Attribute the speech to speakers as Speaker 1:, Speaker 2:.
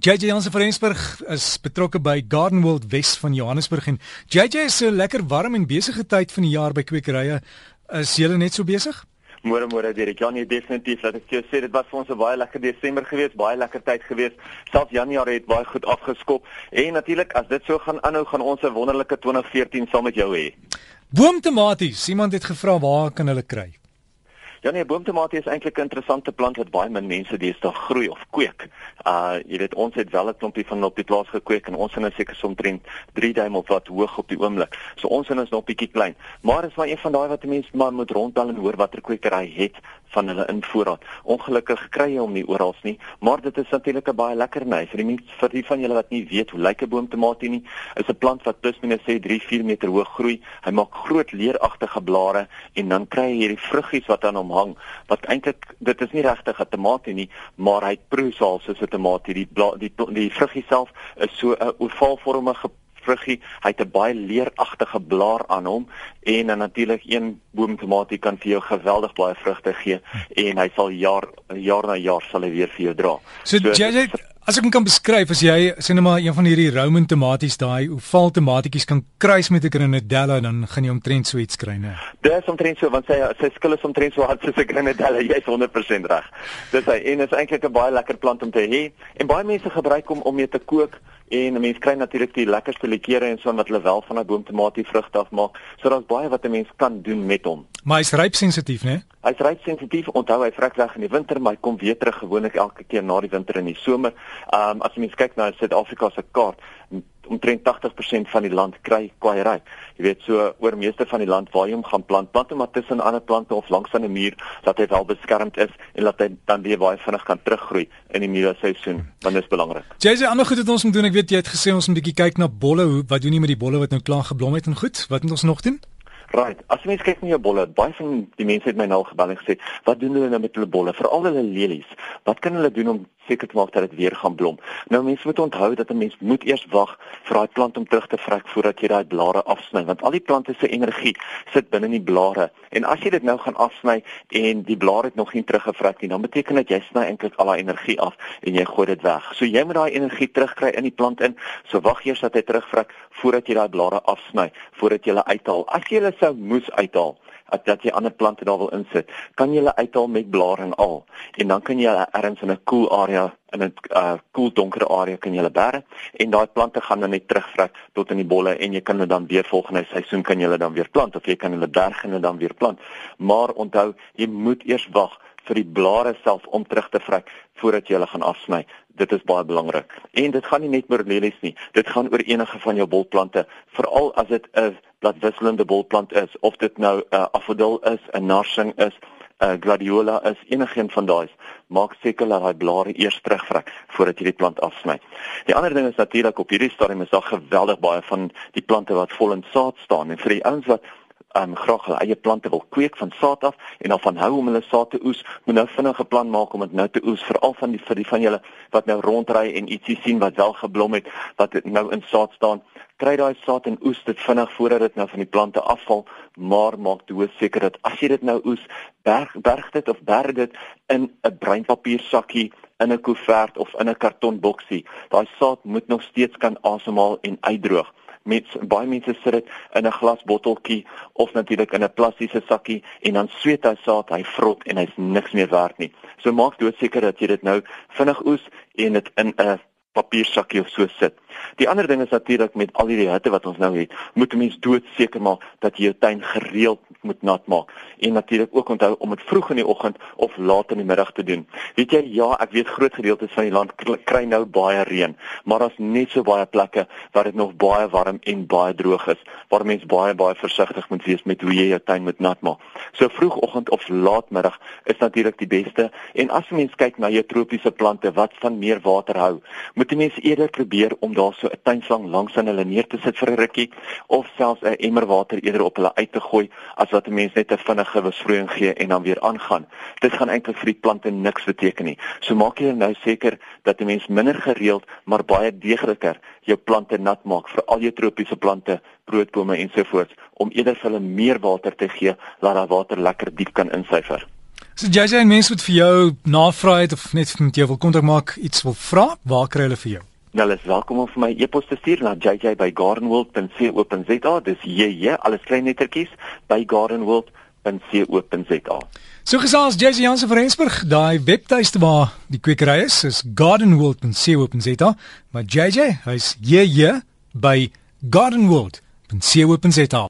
Speaker 1: JJ Jansen van Rensburg is betrokke by Garden World Wes van Johannesburg en JJ is so lekker warm en besige tyd van die jaar by kwekerye. Is julle net so besig?
Speaker 2: Môre môre Derek. Ja nee, definitief. Laat ek jou sê dit was vir ons 'n baie lekker Desember geweest, baie lekker tyd geweest. Selfs Januarie het baie goed afgeskop. En natuurlik as dit so gaan aanhou, gaan ons 'n wonderlike 2014 saam met jou hê.
Speaker 1: Boomtomaties. Iemand het gevra waar kan hulle kry?
Speaker 2: Ja nee, boomtomatie is eintlik 'n interessante plant wat baie min mense deesdae groei of kweek. Uh jy weet ons het wel 'n klompie van op die plaas gekweek en ons is nou seker omtrent 3 duim of wat hoog op die oomblik. So ons is nog bietjie klein. Maar is maar een van daai wat mense maar moet rondbel en hoor watter kwekery het van hulle in voorraad. Ongelukkig kry jy hom nie oral nie, maar dit is natuurlik 'n baie lekker ny vir die mense vir die van julle wat nie weet hoe lyk 'n boomtomatie nie. Is 'n plant wat plus minus sê 3-4 meter hoog groei. Hy maak groot leeragtige blare en dan kry jy hierdie vruggies wat aan hom hang wat eintlik dit is nie regtig 'n tamatie nie maar hy proe soos 'n tamatie die bla, die die vruggie self is so 'n ovaalvormige vruggie hy het 'n baie leeragtige blaar aan hom en dan natuurlik een boom tamatie kan vir jou geweldig baie vrugte gee en hy sal jaar jaar na jaar sal hy weer vir jou dra.
Speaker 1: So, so jy As ek kan beskryf as jy sê net maar een van hierdie Roman tomaties daai oval tomatietjies kan kruis met 'n grenadella dan gaan jy omtrent so iets kry, né?
Speaker 2: Dit is omtrent so want sy sy skille is omtrent so hard soos 'n grenadella, jy's 100% reg. Dis hy en is eintlik 'n baie lekker plant om te hê en baie mense gebruik hom om mee te kook en mense kry natuurlik die lekkerste likere en so wat hulle wel van 'n boomtomatie vrugte afmaak. So daar's baie wat 'n mens kan doen met hom.
Speaker 1: Maar hy's ryp sensitief, né?
Speaker 2: Hy's ryp sensitief. Onthou hy vrek weg in die winter, maar hy kom weer terug gewoonlik elke keer na die winter in die somer. Ehm um, as jy mens kyk na Suid-Afrika se kaart, omtrent 80% van die land kry kwaai. Jy weet so oor meeste van die land waar jy hom gaan plant, plant hom maar tussen ander plante of langs aan 'n muur dat hy wel beskermd is en dat hy dan weer baie vinnig kan teruggroei in die middelseisoen. Want dit is belangrik.
Speaker 1: Jy sê ander goed wat ons moet doen. Ek weet jy het gesê ons moet 'n bietjie kyk na bolle. Hoe wat doen jy met die bolle wat nou klaar geblom het en goed? Wat moet ons nog doen?
Speaker 2: Right. As jy mens kyk na jou bolle, baie van die mense het my nou gebel en gesê, "Wat doen hulle nou met hulle bolle? Veral hulle lelies. Wat kan hulle doen om seker te maak dat dit weer gaan blom?" Nou mense moet onthou dat 'n mens moet eers wag vir daai plant om terug te vrek voordat jy daai blare afsny, want al die plante se energie sit binne in die blare. En as jy dit nou gaan afsny en die blare het nog nie teruggevrek nie, dan beteken dit jy sny eintlik al daai energie af en jy gooi dit weg. So jy moet daai energie terugkry in die plant in. So wag eers dat hy terugvrek voordat jy daai blare afsny, voordat jy hulle uithaal. As jy hulle sou moes uithaal dat jy ander plante daar wil insit, kan jy hulle uithaal met blaring al en dan kan jy hulle ergens in 'n koel cool area in 'n uh, koel donker area kan jy hulle berg en daai plante gaan dan net terugvrek tot in die bolle en jy kan hulle dan weer volgende seisoen kan jy hulle dan weer plant of jy kan hulle berg en dan weer plant. Maar onthou, jy moet eers wag vir die blare self om terug te vrek voordat jy hulle gaan afsny dit is baie belangrik. En dit gaan nie net oor lelies nie. Dit gaan oor enige van jou bolplante, veral as dit 'n bladvisselende bolplant is of dit nou 'n uh, afodil is, 'n narsing is, 'n uh, gladiola is, enigiets van daai. Maak seker dat daai blare eers terugvrek voordat jy die plant afsny. Die ander ding is natuurlik op hierdie stadium is daar geweldig baie van die plante wat vol in saad staan en vir die ouens wat um, graag hulle eie plante wil kweek van saad af en dan van hou om hulle saad te oes, moet nou vinnig 'n plan maak om dit nou te oes veral van die vir die van julle wat nou rondry en ietsie sien wat wel geblom het wat nou in saad staan. Kry daai saad en oes dit vinnig voordat dit nou van die plante afval, maar maak dood seker dat as jy dit nou oes, berg berg dit of berg dit in 'n breinpapier sakkie in 'n koevert of in 'n kartonboksie. Daai saad moet nog steeds kan asemhaal en uitdroog met baie mense sit dit in 'n glasbotteltjie of natuurlik in 'n plastiese sakkie en dan sweet hy saad, hy vrot en hy's niks meer werd nie. So maak doodseker dat jy dit nou vinnig oes en dit in 'n papiersakkie of so sit. Die ander ding is natuurlik met al hierdie hitte wat ons nou het, moet 'n mens doodseker maak dat jy jou tuin gereeld moet nat maak en natuurlik ook onthou om dit vroeg in die oggend of laat in die middag te doen. Weet jy, ja, ek weet groot gedeeltes van die land kry nou baie reën, maar daar's net so baie plekke waar dit nog baie warm en baie droog is, waar mens baie baie versigtig moet wees met hoe jy jou tuin moet nat maak. So vroegoggend of laatmiddag is natuurlik die beste en as mens kyk na jou tropiese plante wat van meer water hou, moet 'n mens eerder probeer om daar so 'n tuinslang langs aan hulle neer te sit vir 'n rukkie of selfs 'n emmer water eerder op hulle uit te gooi as wat 'n mens net 'n vinnige besproeiing gee en dan weer aangaan. Dit gaan eintlik vir die plante niks beteken nie. So maak jy nou seker dat 'n mens minder gereeld maar baie deegliker jou plante nat maak vir al jou tropiese plante, broodbome ensovoorts om eerder vir hulle meer water te gee laat daai water lekker diep kan insyfer.
Speaker 1: So JJ en mense wat vir jou navraag het of net met jou wil kontak maak, iets wil vra, waar kry hulle vir jou?
Speaker 2: Hulle is welkom om vir my e-pos te stuur na jj@gardenworld.co.za. Dis JJ, alles klein lettertjies by gardenworld.co.za.
Speaker 1: So gesels JJ Jansen van Rensburg, daai webtuiste waar die kwekery is, is gardenworld.co.za, maar JJ, hy's JJ by gardenworld.co.za.